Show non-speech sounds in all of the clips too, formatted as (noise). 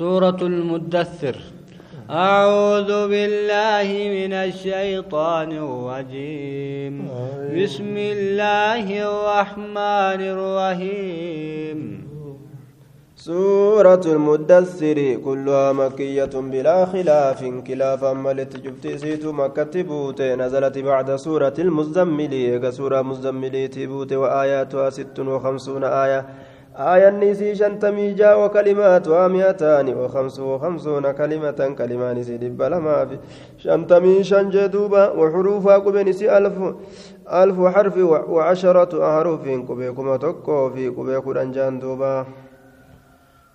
سورة المدثر. أعوذ بالله من الشيطان الرجيم. بسم الله الرحمن الرحيم. سورة المدثر كلها مكية بلا خلاف. خلافا ملت جبت سيت مكة بوت نزلت بعد سورة المزمل. سورة مزمل تبوت. وآياتها ست وخمسون آية. آية نسي شنتمي جاء وكلماتها مئتان وخمس وخمسون كلمة كلمان سي دب لما في. شنتمي شنجدوبا وحروفها قبنسي ألف ألف حرف وعشرة أحرف قبيكما تكو في قبيكو رنجان دوبا.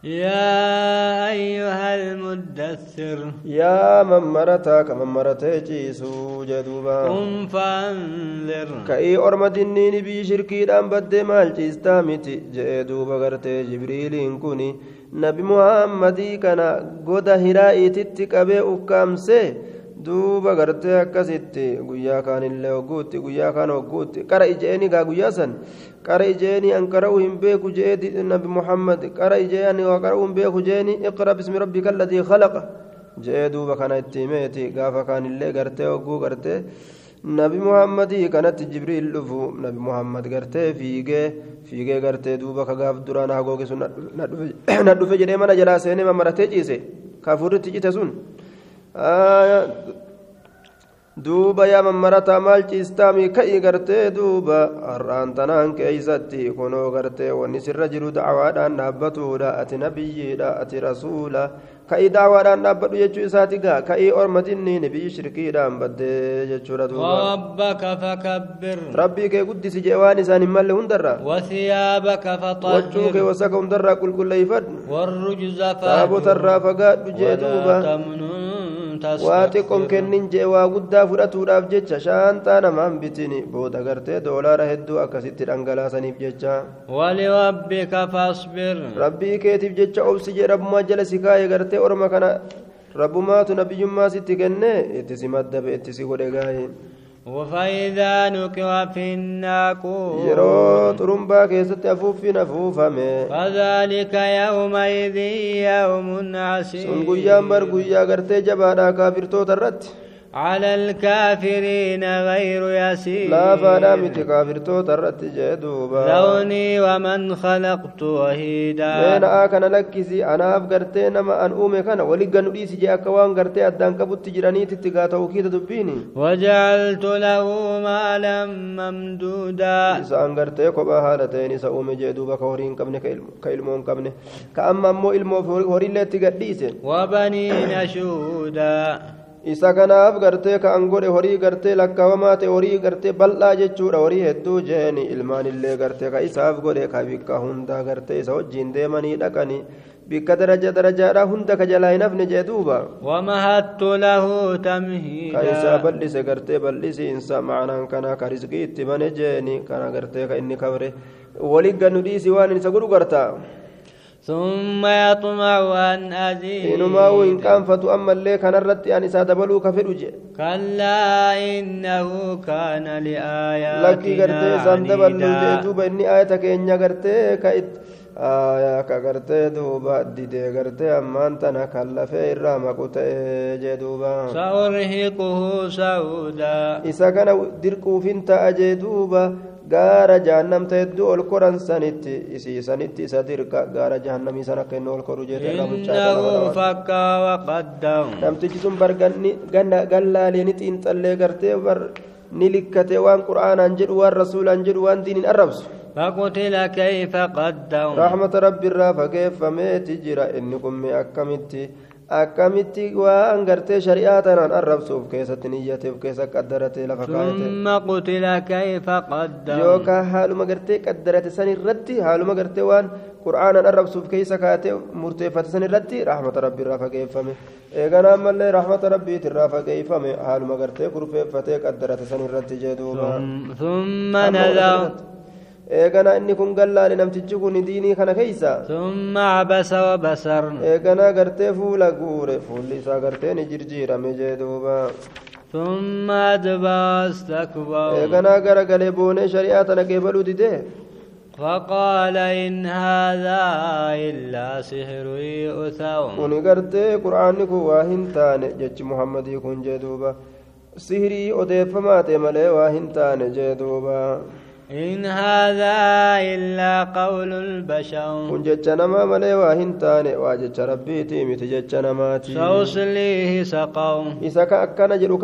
يا أيها المدثر يا من مرتا كمن مرتا جيسو جدوبا قم فانذر كأي أرمد النين بي شركي دام بد مال جيستامتي جدوبا غرتي جبريل كوني نبي محمد كان غدا هرائي تتكبه أكامسه duuba gartee akkasitti guyyaa kaanillee hogguutti guyyaa kaan hogguutti qara ijeeni gaa guyyaa san qara ijeeni an qara'u hin beeku jee nabi muhammad. Qara ijee waa qara'u hin beeku jeeni iqra bismi rabbika alladii khalaqa. Jee duuba kana itti himeeti. Gaafa kaanillee gartee hogguu gartee nabi muhammadii kanatti jibriil dhufu. Nabi muhammad gartee fiigee fiigee gartee duuba ka gaaf duraan hagoogisu (clears throat) na dhufe jedhee mana jalaa seenee mammaratee ciise. Kaafurritti cite sun duuba yaa mammarataa maal ciistaami ka'ii gartee duuba har'aan tanaan keeysatti kunoo gartee wanni sirra jiru dacwaadhaan dhaabbatuudha ati nabiyyiidha ati rasuula. Ka'ii dacwaadhaan dhaabbadhu jechuu isaati gaa? Ka'ii ormatinni nabiyyi shirkiidhaan baddee jechuudha duuba. Rabbii kee guddisi jee waan isaan hin malle hundarra wachuu kee wasaka hundarraa qulqulleeyfadhu taabotarraa fagaadhu jee duuba waa xiqqoon kennin jee waa guddaa fudhatuudhaaf jecha shaantaa namaan bitini booda gartee doolaara hedduu akkasitti dhangalaasaniif jecha. Waliwabbika fasbir. Rabbii keetiif jecha obsi jee rabbumaa jala si kaayee gartee orma kana rabbumaatu nabiyyummaa sitti kenne itti si maddabe itti si godhe gaa'ee وفإذا نقر في الناقور. يرو ترمبا كيست أفوفين أفوفمي فذلك يومئذ يوم عسير. سن قيام بر قيا قرتي جبانا كافر توترت. على الكافرين غير يسير. لا فانا مت كافر تو ترت جدوبا. ذوني ومن خلقت وحيدا. بين اكن لكسي أنا افغرتي نما أن أومي كان. ولغن ديسي جي اكوان غرتي أدان كبت جراني تتغا توكيد دبيني. وجعلت له مالا ممدودا. سان غرتي كوبا حالتين سا أومي جدوبا كورين كبن كيلمون كبن كأما مو علمو هوري لتي غديسه وبنين شودا isa kanaaf gartee ka an godhe horii gartee lakkaawamaa ta'e horii gartee bal'aa jechuudha horii hedduu jeeni ilmaanillee gartee ka isaaf godhe ka bikka hundaa gartee isa wajjiin deemanii dhaqanii bikka daraja darajaadha hunda ka jalaa hin hafne jee duuba wamahattu lahu tamhiida ka isaa bal'ise gartee bal'isiinsa macnaan kana ka rizqii itti bane jeeni kana gartee ka inni kabre waliggannu dhiisi waan isa godhu gartaa ثم يطمع أن أزيد. إنما وإن كان فتو أما اللي كان الرد يعني سادبلو كفرج كلا إنه كان لآياتنا لكي قرتي سندبلو جيتوب إني آيتك إني قرتي كإت آية كقرتي دوبا ديدي قرتي أمان تنا كلفي الرامة جدوبا سأرهقه سودا. إسا كان دركو فينتا أجدوبا gaara jahannamta hedduu ol koran sanitti isiisanitti isa dirqa gaara jahannamii sana akka inni ol koru jetenamtichi sun bar gallaalee xiinxallee gartee bar ni likkate waan qur'aanaan jedhu waan rasuulaan jedhu waan diiniin arrabsu فقتل كيف قدر رحمة ربي الرافة كيف فميت جرى إني قمي أكمتي akkamitti waan gartee shari'aa tanaan arrabsuuf keessatti niyyateef keessa qaddaratee lafa kaayate yookaan haaluma gartee qaddarate san irratti haaluma gartee waan qur'aanaan arrabsuuf keessa kaatee murteeffate san irratti rahmata rabbii irraa fageeffame eeganaa ammallee rahmata rabbiiti irraa fageeffame haaluma gartee kurfeeffatee qaddarate san irratti jedhuuba. Eeganaa inni kun gallaale namtichi kun diinii kana keeysa summa cabasa wabasar eeganaa gartee fuula guure fuulli isaa gartee ni jirjiirame jee duuba astakbar eeganaa gara galee boonee shari'aa tana qeebaluu didee فقال إن هذا إلا سحر يؤثر kuni gartee qur'aanni kun waa hin taane jechi muhammadii kun jee duuba sihirii odeeffamaa ta'e إن هذا إلا قول البشر. كن جتنا ما ملي واهن تاني واجتش ربيتي متجتنا ماتي سوصليه سقو إسا كأكنا جلو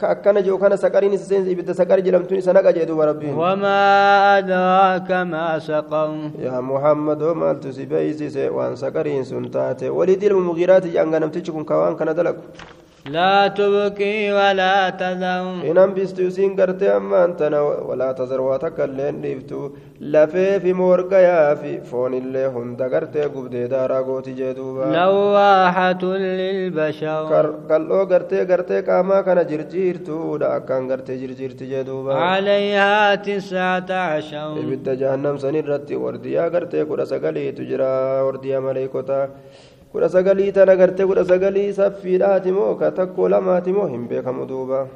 كأكنا جلو كنا نسسين إبتا سكاري جلم سنقا جيدو ربهم وما أدراك ما سقو يا محمد وما التسي بيزي سي وان سكاري نسنتاتي ولدي المغيرات جانغا نمتشكم كوان كنا لا تبكي ولا تذر isiin gartee ammaan tana walaa tazar waa takka illee hin dhiiftu lafee fi moorgayaa fi foonillee hunda gartee gubdee daaraa gooti jee duuba لواحة للبشر kal'oo gartee gartee qaamaa kana jirjiirtuudha akkaan gartee jirjiirti jee duuba عليها تسعة عشر jahannam san irratti wardiyaa gartee kudha sagaliitu jira wardiyaa maleekotaa kudha sagalii tana gartee kudha sagalii saffiidhaati moo ka takkoo lamaati moo hin beekamu duuba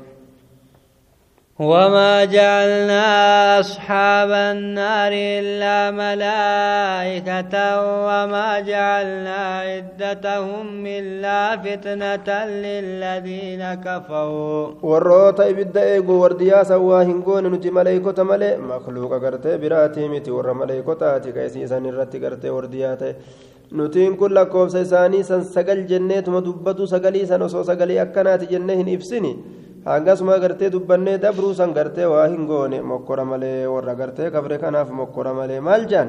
وما جعلنا أصحاب النار إلا ملائكة وما جعلنا عدتهم إلا فتنة للذين كفروا eegu wardiyaa san waa hin goone nuti maleeykota malee makluuqa gartee biraatii miti warra maleeykotaati ka isiisan irratti gartee wardiyaa ta'e nutiin kun lakkoofsa isaanii san sagal jenneetuma dubbatu sagalii san osoo sagalii akkanaati jennee hin ibsini hangasuma gartee dubbannee dabruu san gartee waa hin goone mokkora malee warra gartee kabre kanaaf mokkora malee maal jaan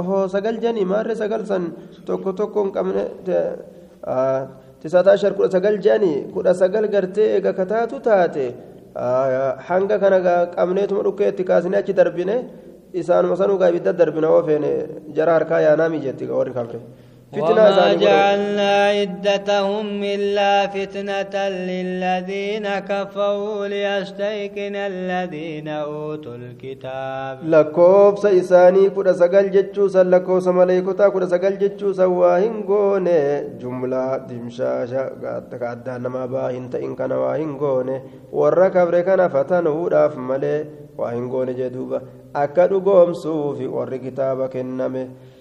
ohoo sagal janii maarre sagal san tokko tokko hin qabne tisata ashar kudha sagal janii kudha sagal gartee eega kataatu taate hanga kana qabneetuma dhukkee itti kaasnee achi darbine isaanuma sanuugaa ibidda darbina oo feene jara harkaa yaanaami jetti warri kabre وما جعلنا عدتهم إلا فتنة للذين كفروا ليستيقن الذين أوتوا الكتاب lakkoofsa isaanii kudha sagal jechuusan lakkoofsa maleekotaa kudha sagal jechuusan waa hin goone jumlaa dimshaasha ka addaan namaa baa hin ta'in kana waa hin goone warra kabre kana fatanuudhaaf malee waa hin goone jee duuba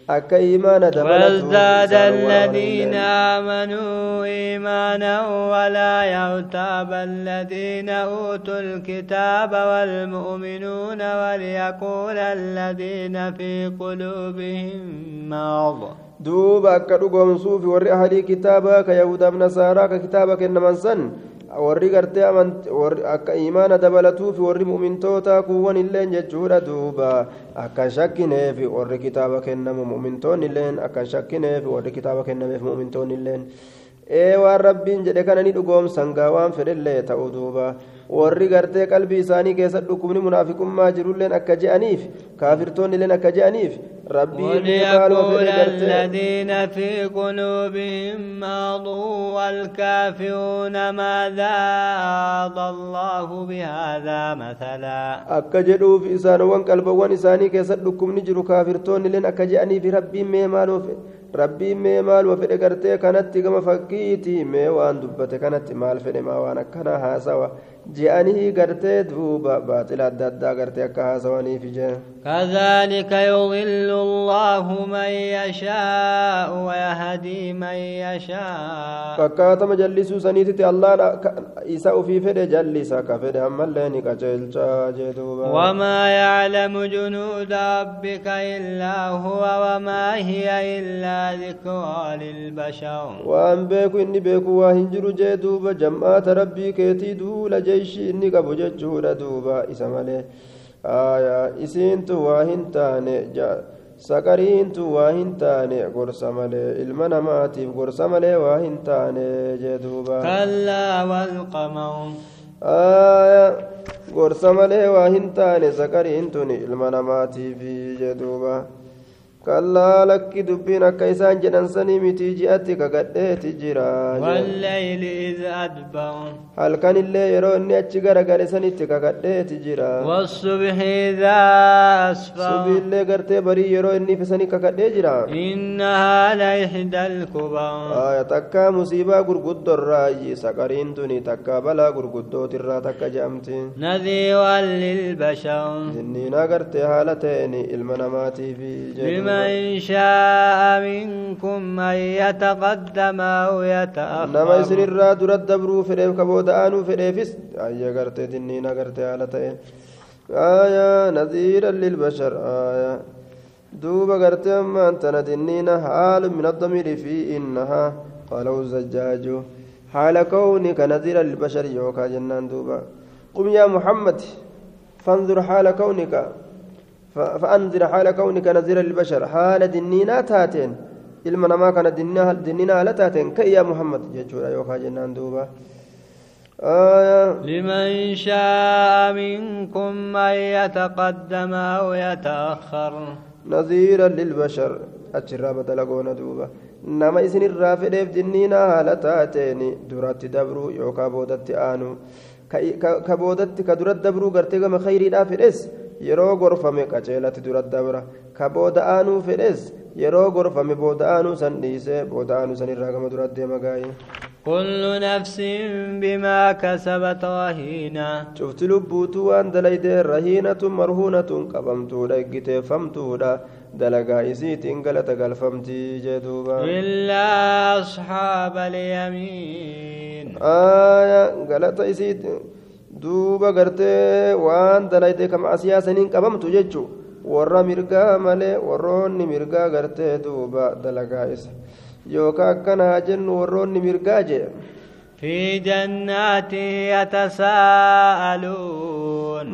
وازداد الذين آمنوا إيمانا ولا يغتاب الذين أوتوا الكتاب والمؤمنون وليقول الذين في قلوبهم مرض. دوبك أكا دوغم صوفي ورئة لي كتابك يهود أبن سارا كتابك إنما سن warri gartee akka imaana dabalatuufi warri mu'mintootaa kuwwan illeen jechuudha duuba akka shakkineefi warri kitaaba kennamu mu'mintoonni illeen akka shakkineefi warri kitaaba kennameef mu'mintoonni illeen ee waan rabbiin jedhe kana ni dhugoomsan gaa fedhellee ta'u duuba warri gartee qalbii isaanii keessa dhukkubni munaafiqummaa jirulleen akka je'aniif kaafirtoonni illeen akka je'aniif rabbiin وليقول الذين في قلوبهم مرض والكافرون ماذا أراد الله بهذا مثلا jedhuuf isaanowwan qalbawwan isaanii keessa dhukkubni jiru kaafirtoonni illeen akka je'aniif rabbiin mee maaloo rabbiin mee maaluma fedhe gartee kanatti gama fakkiiti mee waan dubbate kanatti maal fedhe maa waan akkana haasawa gartee duuba baaxila adda addaa gartee akka haasawaniif jee كذلك يضل الله من يشاء ويهدي من يشاء. فكاتم جلس سنيتي الله إساء في فد جلس كفد أما لينك وما يعلم جنود ربك إلا هو وما هي إلا ذكرى للبشر. وأن بيك إني بيك وهنجر جدوب جمعات ربي كيتي دول جيش إنك أبو جدوب إسمالي isiintu waa hin taane saqariintu waa hin taane gorsa malee ilma namaatiif gorsa malee waa hin taane jee duuba كلا والقمر aayaa gorsa malee waa hin taane saqariintun ilma namaatiif jee dubbiin akka isaan jedhan sanii mitii ji'atti kakadheeti jira والليل إذ أدبر halkanillee yeroo inni achi garagale sanitti kakadheeti jira والصبح إذا أسفر subiillee gartee barii yeroo inni fisanii kakadhee jira إنها لإحدى الكبر aya takkaa musiibaa gurguddorraayi saqariin tuni takkaa balaa gurguddootirraa takka je'amti نذيرا للبشر jinniinaa gartee haala ta'een ilma namaatiifi من شاء منكم أن يتقدم أو يتأخر. نما يسر الراد رد دبرو فريم كبود آنو فريفس آية قرت دنينا قرت آلتين آية نذيرا للبشر. آيا دوب قرت أما أنت ندنينا حال من الضمير في إنها. قالوا الزجاج. حال كونك نذيرا للبشر يوكا جنان دوبا. قم يا محمد. فانظر حال كونك. فأنذر حال كونك نذيرا للبشر حال دنينا تاتين ilma namaa kana dinniina haala taateen kai yaa muhammad jechuudha yookaan jennaan duuba لمن شاء منكم أن يتقدم أو يتأخر نذيرا للبشر أجرى بدلقون دوبا fedheef dinniina haala taateen duratti dabruu yookaan boodatti aanu ka boodatti ka duratti dabruu gartee gama khayriidhaa fedhes yeroo gorfame qaceelatti duratti dabra ka booda aanuu fedhes yeroo gorfame booda aanuu san dhiisee booda aanuu san irraa gama duratti deema. كل نفس بما كسبت رهينة شفت لبوتو وان دليده رهينة مرهونة قبمتودا اجتفمتودا دلقا إسيت إنقلت قلفمتي جدوبا إلا أصحاب اليمين آية قلت إسيت duuba gartee waan dalayte kama asiyaasaniin qabamtu jechu warra mirgaa malee warroonni mirgaa gartee duuba dalagaa isa yookaan akkana haa jennu warroonni mirgaa jee في جنات يتساءلون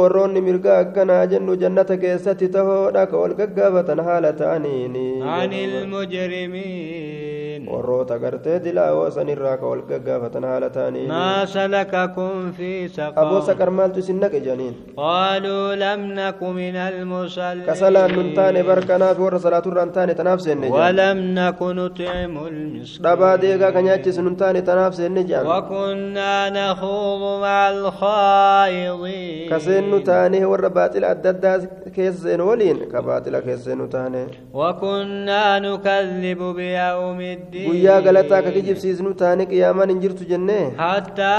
warroonni mirgaa akkana haa jennu jannata keessatti tahoodha ka wal gaggaafatan haala ta'aniini عن المجرمين warroota gartee dilaawoo sanirraa ka wal gaggaafatan haala ta'aniini ما سلككم في aboo سقر saqar maaltu isin naqe janiin قالوا لم نك من المصلين kasalaan nun taane barkanaaf warra salaaturraan taane tanaaf seenne jedhan ولم نك نطعم المسكين dhabaa deegaa ka nyaachisu nun taane tanaaf seenne jedhan وكنا نخوض مع الخائضين kaseennu taane warra baaxila adda addaa keessa seenu waliin ka baaxila keessa seenu taane وكنا نكذب بيوم الدين guyyaa galataa ka kijibsiisnu taane qiyaamaan hin jirtu jennee حتى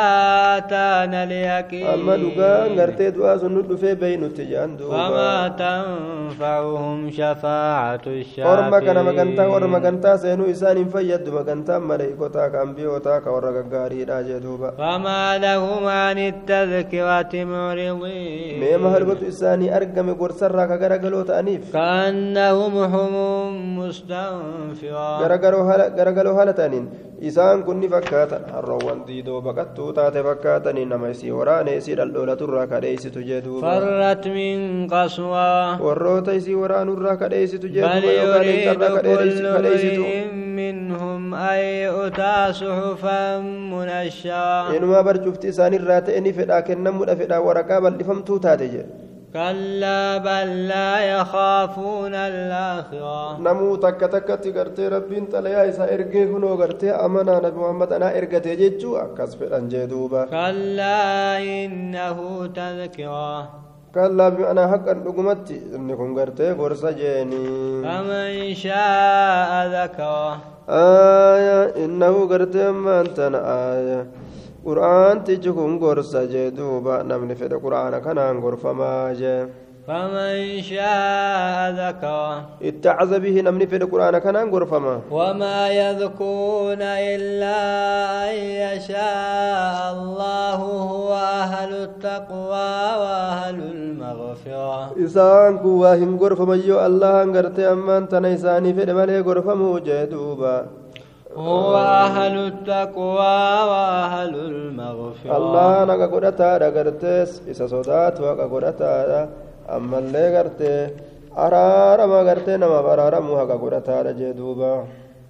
أتانا اليقين amma dhugaan gartee du'aa sun nu dhufee beeynutti jedhan فما duuba تنفعهم شفاعة orma kana magantaa warra magantaa seenuu isaan hin fayyaddu magantaan maleeykotaa ka ambiyootaa ka warra gaggaariidha jee duuba فما لهم عن التذكرة معرضين mee mahalbatu isaanii argame gorsarraa ka garagaloo ta'aniif كأنهم حمر مستنفرة garagaloo haala ta'aniin isaan kun ni fakkaatan harroowwan diidoo baqattuu taate fakkaatanii nama isii waraane isii dhaldhoolaturraa kadheeysitu duuba فرت من قسوة warroota isii waraanurraa kadheeysitu duuba yookaan كل kadheeysitu منهم أن يؤتى صحفا منشرة inumaa barcufti isaanirraa ta'e ni fedhaa kennamuudha fedhaa waraqaa bal'ifamtuu taate jedhe كلا بل لا يخافون الآخرة. نموت تك تك ربين رب انت ليا إسا إرقه نو قرت أمنا نبي محمد أنا إرقت يججو أكس في الأنجدوبة كلا إنه تذكرة. كلا بأنا حقا لقمت إنكم قرت قرص جيني فمن شاء ذكرة. آية إنه قرت أمان تنا آية. Qur'aantichi kun gorsa jee duuba namni fedhe qur'aana kanaan gorfamaa jee فمن شاء ذكره اتعظ به نمني في القرآن كان غرفما وما يذكرون إلا أن يشاء الله هو أهل التقوى وأهل المغفرة hin gorfamayyoo allahan gartee ammaan tana isaanii fedhe malee gorfamuu jee duuba هو أهل التقوى وأهل المغفرة allah naqa godhataadha gartees isa sodaatu haqa godhataadha ammallee gartee araarama gartee namaaf araaramuu haqa godhataadha jee duuba